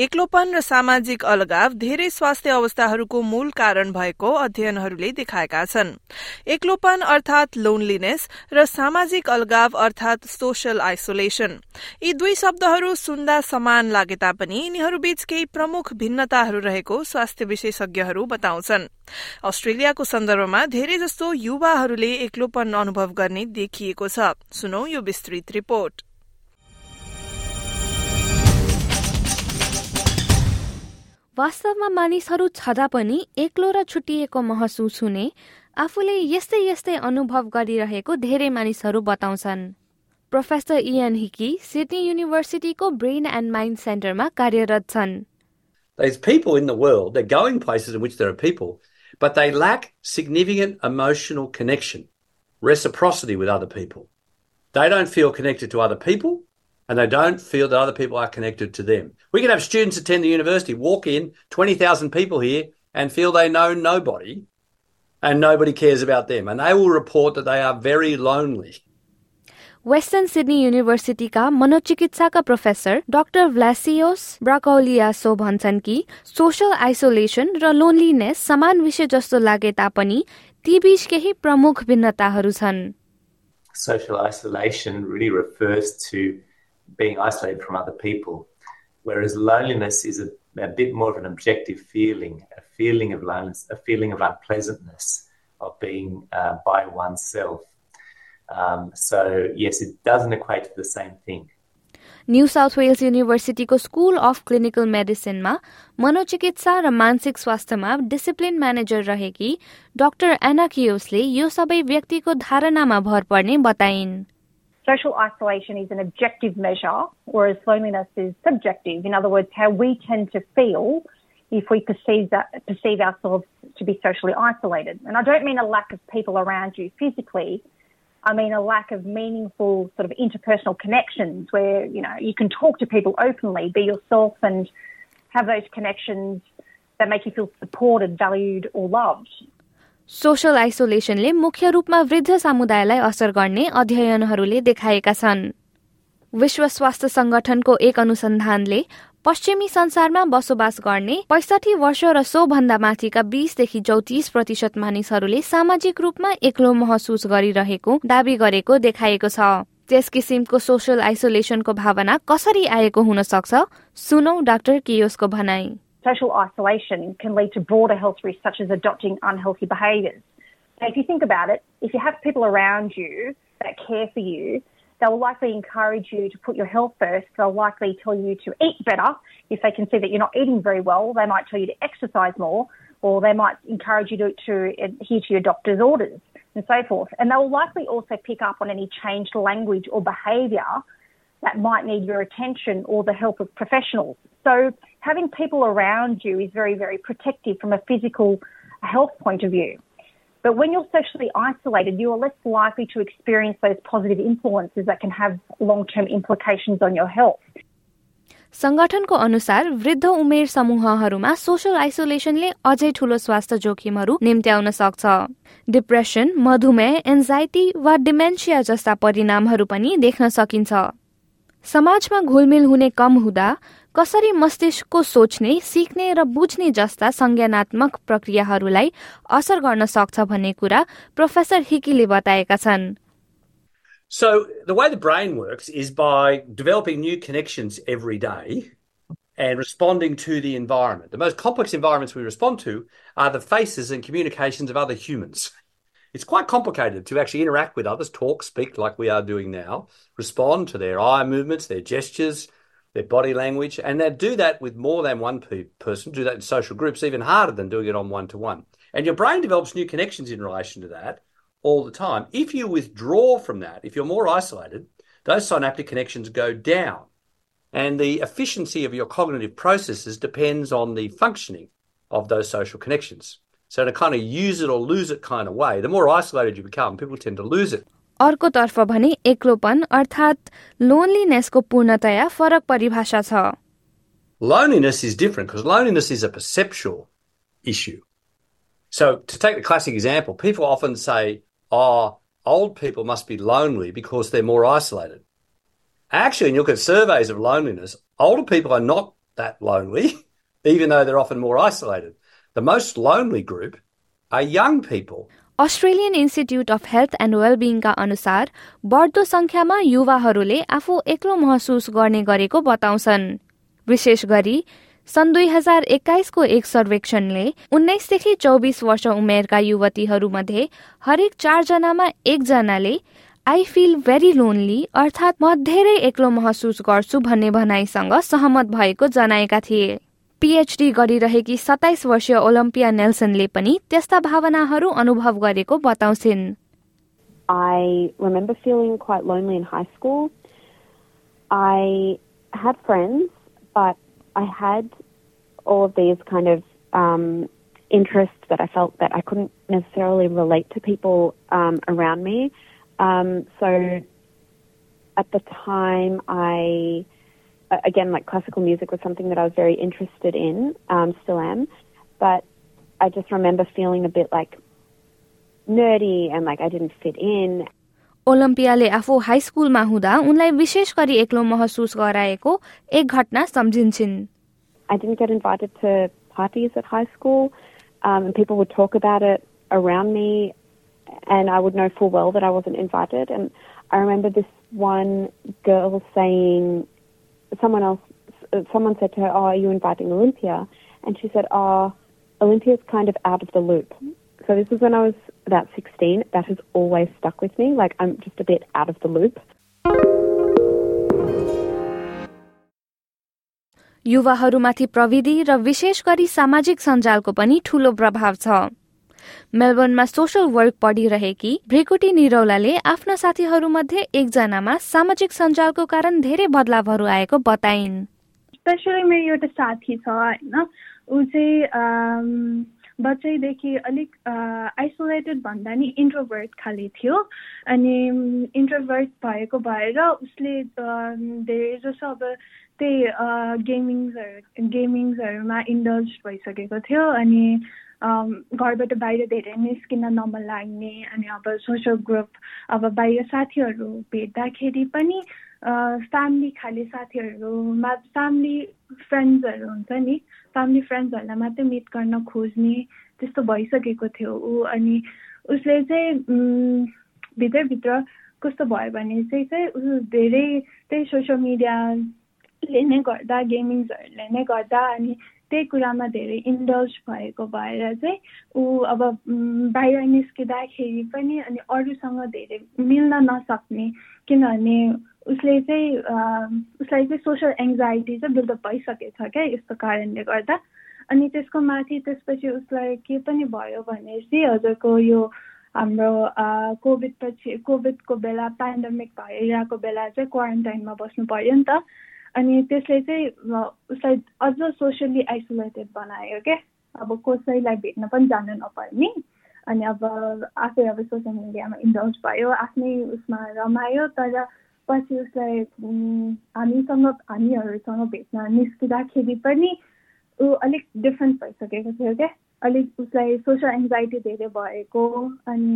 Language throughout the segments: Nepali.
एक्लोपन र सामाजिक अलगाव धेरै स्वास्थ्य अवस्थाहरूको मूल कारण भएको अध्ययनहरूले देखाएका छन्। एक्लोपन अर्थात लोनलिनेस र सामाजिक अलगाव अर्थात सोशल आइसोलेशन यी दुई शब्दहरू सुन्दा समान लागे तापनि यिनीहरूबीच केही प्रमुख भिन्नताहरू रहेको स्वास्थ्य विशेषज्ञहरू बताउँछन्। अस्ट्रेलियाको सन्दर्भमा धेरै जस्तो युवाहरूले एक्लोपन अनुभव गर्ने देखिएको छ। सुनौ यो विस्तृत रिपोर्ट। वास्तवमा मानिसहरू छँदा पनि एक्लो र छुट्टिएको महसुस हुने आफूले यस्तै यस्तै अनुभव गरिरहेको धेरै मानिसहरू बताउँछन् प्रोफेसर इयन हिकी सिडनी युनिभर्सिटीको ब्रेन एन्ड माइन्ड सेन्टरमा कार्यरत छन् There's people in the world, they're going places in which there are people, but they lack significant emotional connection, reciprocity with other people. They don't feel connected to other people, and they don't feel that other people are connected to them. We can have students attend the university, walk in, 20,000 people here, and feel they know nobody and nobody cares about them. And they will report that they are very lonely. Western Sydney युनिभर्सिटीका मनोचिकित्साका प्रोफेसर डाक्टर भ्लासियोस ब्राकौलियासो भन्छन् कि सोशल आइसोलेसन र लोनलीनेस समान विषय जस्तो लागे तापनि ती बीच केही प्रमुख भिन्नताहरू छन् Social isolation really refers to being isolated from other people, whereas loneliness is a, a bit more of an objective feeling, a feeling of loneliness, a feeling of unpleasantness of being uh, by oneself. Um, so, yes, it doesn't equate to the same thing. New South Wales युनिभर्सिटीको school of clinical मेडिसिनमा मनोचिकित्सा र मानसिक स्वास्थ्यमा डिसिप्लिन म्यानेजर रहेकी डाक्टर एनाकियोसले यो सबै व्यक्तिको धारणामा भर पर्ने बताइन् Social isolation is an objective measure, whereas loneliness is subjective. In other words, how we tend to feel if we perceive that perceive ourselves to be socially isolated. And I don't mean a lack of people around you physically. I mean a lack of meaningful sort of interpersonal connections where, you know, you can talk to people openly, be yourself and have those connections that make you feel supported, valued or loved. Social आइसोलेसनले मुख्य रूपमा वृद्ध समुदायलाई असर गर्ने अध्ययनहरूले देखाएका छन्। विश्व स्वास्थ्य संगठनको एक अनुसन्धानले पश्चिमी संसारमा बसोबास गर्ने पैसठी वर्ष र सो भन्दा माथिका बीसदेखि चौतिस प्रतिशत मानिसहरूले सामाजिक रूपमा एक्लो महसुस गरिरहेको दावी गरेको देखाएको छ। त्यस किसिमको सोसल आइसोलेसनको भावना कसरी आएको हुन सक्छ? सुनौ डाक्टर कियोसको भनाई। Social isolation can lead to broader health risks such as adopting unhealthy behaviours. If you think about it, if you have people around you that care for you, they will likely encourage you to put your health first. They'll likely tell you to eat better. If they can see that you're not eating very well, they might tell you to exercise more, or they might encourage you to, to adhere to your doctor's orders and so forth. And they will likely also pick up on any changed language or behaviour that might need your attention or the help of professionals. So having people around you is very, very protective from a physical health point of view. But when you're socially isolated, you are less likely to experience those positive influences that can have long term implications on your health. संगठनको अनुसार वृद्ध उमेर समूहहरूमा सोशल आइसोलेसनले अझै ठूलो स्वास्थ्य जोखिमहरू निम्त्याउन सक्छ डिप्रेसन मधुमेह एन्जाइटी वा डिमेन्सिया जस्ता परिणामहरू पनि देख्न सकिन्छ समाजमा घुलमिल हुने कम हुँदा कसरी मस्तिष्कको सोच्ने सिक्ने र बुझ्ने जस्ता संज्ञानात्मक प्रक्रियाहरूलाई असर गर्न सक्छ भन्ने कुरा प्रोफेसर हिकीले बताएका छन् So the way the brain works is by developing new connections every day and responding to the environment. The most complex environments we respond to are the faces and communications of other humans. It's quite complicated to actually interact with others, talk, speak like we are doing now, respond to their eye movements, their gestures, their body language, and they do that with more than one pe- person, do that in social groups, even harder than doing it on one to one. And your brain develops new connections in relation to that all the time. If you withdraw from that, if you're more isolated, those synaptic connections go down. And the efficiency of your cognitive processes depends on the functioning of those social connections. So in a kind of use it or lose it kind of way, the more isolated you become, people tend to lose it. अर्कोतर्फ भने एक्लोपन अर्थात् लोनलीनेसको पूर्णतया फरक परिभाषा छ Loneliness is different because loneliness is a perceptual issue. So to take the classic example, people often say, oh, old people must be lonely because they're more isolated. Actually, when you look at surveys of loneliness, older people are not that lonely, even though they're often more isolated. The most lonely group are young people. Australian institute of health and वेलबिङका अनुसार बढ्दो संख्यामा युवाहरूले आफू एक्लो महसुस गर्ने गरेको बताउँछन् विशेष गरी सन् दुई हजार एक्काइसको एक सर्वेक्षणले उन्नाइसदेखि चौबिस वर्ष उमेरका युवतीहरूमध्ये हरेक चारजनामा एकजनाले आई फिल भेरी लोन्ली अर्थात् म धेरै एक्लो महसुस गर्छु भन्ने भनाइसँग सहमत भएको जनाएका थिए पीएचडी गरिरहेकी सताइस वर्षीय ओलम्पिया नेल्सनले पनि त्यस्ता भावनाहरू अनुभव गरेको बताउँछिन् I remember feeling quite lonely in high school. I had friends, but I had all of these kind of um, interests that I felt that I couldn't necessarily relate to people um, around me. Um, so at the time, I again, like classical music was something that I was very interested in, um, still am, but I just remember feeling a bit like nerdy and like I didn't fit in. ओलम्पियाले आफू हाई स्कुलमा हुँदा उनलाई विशेष गरी एक्लो महसुस गराएको एक घटना सम्झिन्छन् I didn't get invited to parties at high school, um, and people would talk about it around me, and I would know full well that I wasn't invited. And I remember this one girl saying someone else, someone said to her, "Oh, are you inviting Olympia?" And she said, "Oh, Olympia's kind of out of the loop." So this was when I was about 16. That has always stuck with me. Like I'm just a bit out of the loop. युवाहरूमाथि प्रविधि र विशेष गरी सामाजिक सञ्जालको पनि ठूलो प्रभाव छ मेलबर्नमा सोसल वर्क पढिरहेकी भ्रिकुटी निरौलाले आफ्ना साथीहरूमध्ये एकजनामा सामाजिक सञ्जालको कारण धेरै बदलावहरू आएको बताइन्। स्पेसली मेरो एउटा साथी छ होइन। ऊ चाहिँ बच्चैदेखि अलिक आइसोलेटेड भन्दा नि इन्ट्रोभर्ट खाले थियो। अनि इन्ट्रोभर्ट भएको भएर उसले धेरै जसो अब त्यही गेमिङ्सहरू गेमिङ्सहरूमा इन्डल्ज भइसकेको थियो। अनि घरबाट बाहिर धेरै निस्किन नमन लाग्ने अनि अब सोसल ग्रुप अब बाहिर साथीहरू भेट्दाखेरि पनि फ्यामिली खाले साथीहरूमा फ्यामिली फ्रेन्ड्सहरू हुन्छ नि फ्यामिली फ्रेन्ड्सहरूलाई मात्रै मिट गर्न खोज्ने त्यस्तो भइसकेको थियो ऊ अनि उसले चाहिँ भित्रभित्र कस्तो भयो भने चाहिँ चाहिँ ऊ धेरै त्यही सोसियल मिडियाले नै गर्दा गेमिङ्सहरूले नै गर्दा अनि त्यही कुरामा धेरै इन्डल्ज भएको भएर चाहिँ ऊ अब बाहिर निस्किँदाखेरि पनि अनि अरूसँग धेरै मिल्न नसक्ने किनभने उसले चाहिँ उसलाई चाहिँ सोसल एङ्जाइटी चाहिँ बिल्डअप छ क्या यस्तो कारणले गर्दा। अनि त्यसको माथि त्यसपछि उसलाई के पनि भयो भने चाहिँ हजुरको यो हाम्रो कोभिड पछि कोभिडको बेला पेन्डेमिक भइरहेको बेला चाहिँ क्वारेन्टाइनमा बस्नु पऱ्यो नि त। अनि त्यसले चाहिँ उसलाई अझ सोसियली आइसोलेटेड बनायो क्या अब कसैलाई भेट्न पनि जानु नपर्ने। अनि अब आफै अब सोसियल मिडियामा इन्डल्ज भयो आफ्नै उसमा रमायो तर पछि उसलाई हामीसँग हामीहरूसँग भेट्न निस्किँदाखेरि पनि ऊ अलिक डिफ्रेन्ट भइसकेको थियो क्या अलिक उसलाई सोसियल एङ्जाइटी धेरै भएको अनि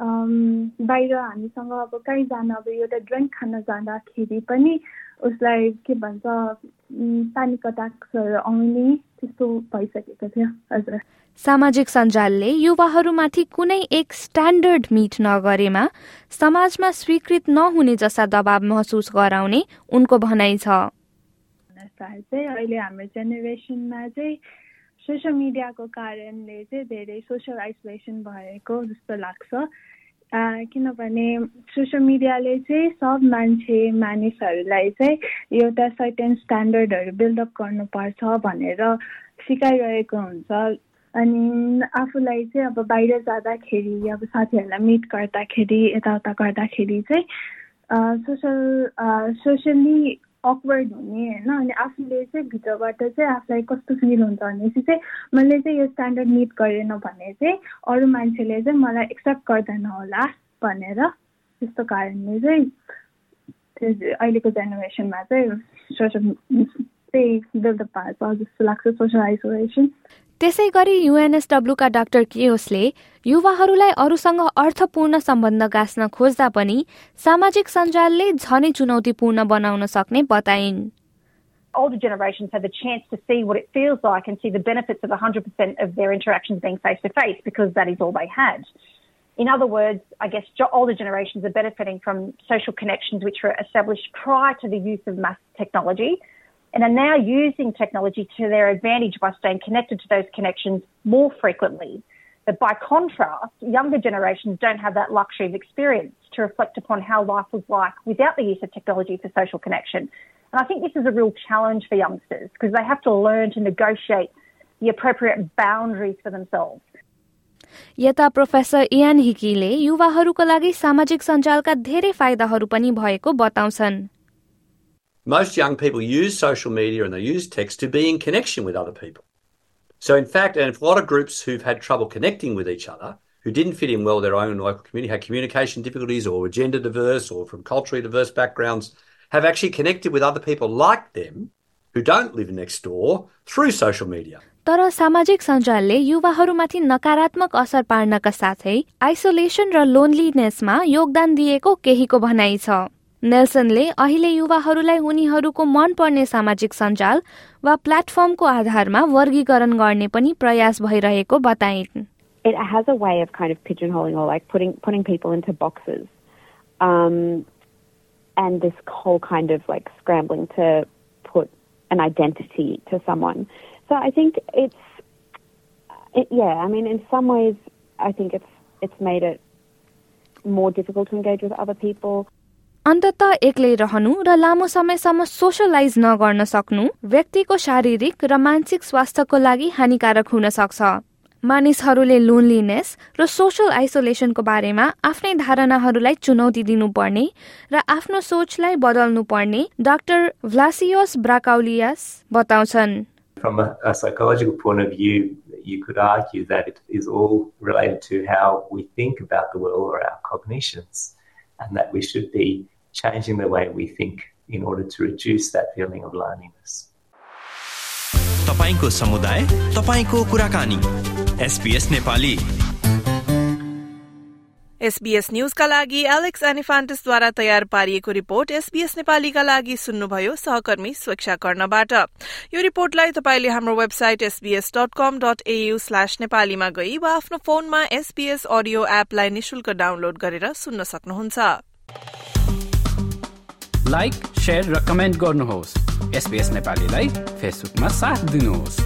बाहिर हामीसँग अब कहीँ जान अब एउटा ड्रिङ्क खान जाँदाखेरि पनि उसलाई के भन्छ पानीको अट्याक्सहरू आउने त्यस्तो भइसकेको थियो हजुर। सामाजिक सञ्जालले युवाहरूमाथि कुनै एक स्ट्यान्डर्ड मिट नगरेमा समाजमा स्वीकृत नहुने जस्ता दबाव महसुस गराउने उनको भनाइ छ। चाहिँ अहिले हाम्रो जेनेरेसनमा चाहिँ सोसियल मिडियाको कारणले चाहिँ धेरै सोसियल आइसोलेसन भएको जस्तो लाग्छ। किनभने सोसियल मिडियाले चाहिँ सब मान्छे मानिसहरूलाई चाहिँ एउटा सर्टेन स्ट्यान्डर्डहरू बिल्डअप गर्नुपर्छ भनेर सिकाइरहेको हुन्छ। अनि आफूलाई चाहिँ अब बाहिर जाँदाखेरि अब साथीहरूलाई मिट गर्दाखेरि यताउता गर्दाखेरि चाहिँ सोसल सोसियल्ली अक्वर्ड हुने होइन? अनि आफूले चाहिँ भित्रबाट चाहिँ आफूलाई कस्तो फिल हुन्छ भनेपछि चाहिँ मैले चाहिँ यो स्ट्यान्डर्ड मिट गरेन भने चाहिँ अरू मान्छेले चाहिँ मलाई एक्सेप्ट गर्दैन होला भनेर त्यस्तो कारणले चाहिँ अहिलेको जेनेरेसनमा चाहिँ सोसियल त्यही डेभलप भएको छ जस्तो लाग्छ सोसल आइसोलेसन त्यसै गरी युएनएसडब्ल्यूका डाक्टर केओसले युवाहरूलाई अरूसँग अर्थपूर्ण सम्बन्ध गाँच्न खोज्दा पनि सामाजिक सञ्जालले झनै चुनौतीपूर्ण बनाउन सक्ने बताइन् older generations have the chance to see what it feels like and see the benefits of 100% of their interactions being face to face because that is all they had. In other words, I guess older generations are benefiting from social connections which were established prior to the use of mass technology and are now using technology to their advantage by staying connected to those connections more frequently. But by contrast, younger generations don't have that luxury of experience to reflect upon how life was like without the use of technology for social connection. And I think this is a real challenge for youngsters because they have to learn to negotiate the appropriate boundaries for themselves. यता प्रोफेसर इयान हिकीले युवाहरूका लागि सामाजिक सञ्जालका धेरै फाइदाहरू पनि भएको बताउँछन् Most young people use social media and they use text to be in connection with other people. So, in fact, and a lot of groups who've had trouble connecting with each other, who didn't fit in well their own local community, had communication difficulties or were gender diverse or from culturally diverse backgrounds, have actually connected with other people like them who don't live next door through social media. तर सामाजिक सञ्जालले युवाहरूमाथि नकारात्मक असर पार्नका साथै आइसोलेसन र लोनलिनेसमा योगदान दिएको केहीको भनाइ छ नेल्सनले अहिले युवाहरूलाई उनीहरूको मन पर्ने सामाजिक सञ्जाल वा प्लेटफर्मको आधारमा वर्गीकरण गर्ने पनि प्रयास भइरहेको बताइन् It has a way of kind of pigeonholing or like putting putting people into boxes. Um, and this whole kind of like scrambling to put an identity to someone. So I think it's, it, yeah, I mean, in some ways, I think it's it's made it more difficult to engage with other people. अन्तत एक्लै रहनु र लामो समयसम्म सोसलाइज नगर्न सक्नु व्यक्तिको शारीरिक र मानसिक स्वास्थ्यको लागि हानिकारक हुन सक्छ। मानिसहरूले लोनलिनेस र सोसल आइसोलेसनको बारेमा आफ्नै धारणाहरूलाई चुनौती दिनुपर्ने र आफ्नो सोचलाई बदल्नु पर्ने डाक्टर भ्लासियोस ब्राकाउलियास बताउँछन्। From a, a psychological point of view, you could argue that it is all related to how we think about the world or our cognitions, and that we should be changing the way we think in order to reduce that feeling of loneliness. तपाईँको समुदाय तपाईँको कुराकानी एसपीएस नेपाली एसबीएस न्यूजका लागि एलेक्स एनिफान्टिसद्वारा तयार पारिएको रिपोर्ट एसबीएस नेपालीका लागि सुन्नुभयो सहकर्मी स्वेच्छा कर्णबाट। यो रिपोर्टलाई तपाईँले हाम्रो website SBS dot com dot AU slash नेपालीमा गई वा आफ्नो फोनमा एसबीएस अडियो एपलाई निशुल्क डाउनलोड गरेर सुन्न सक्नुहुन्छ। लाइक र कमेन्ट गर्नुहोस्। नेपालीलाई फेसबुकमा साथ दिनुहोस्।